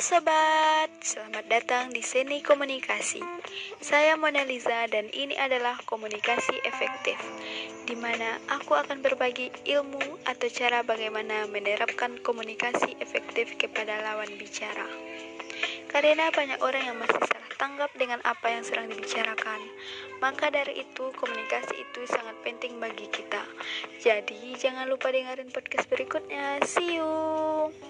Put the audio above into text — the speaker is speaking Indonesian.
sobat, selamat datang di Seni Komunikasi. Saya Mona Lisa dan ini adalah komunikasi efektif, di mana aku akan berbagi ilmu atau cara bagaimana menerapkan komunikasi efektif kepada lawan bicara. Karena banyak orang yang masih salah tanggap dengan apa yang sedang dibicarakan, maka dari itu komunikasi itu sangat penting bagi kita. Jadi jangan lupa dengerin podcast berikutnya. See you.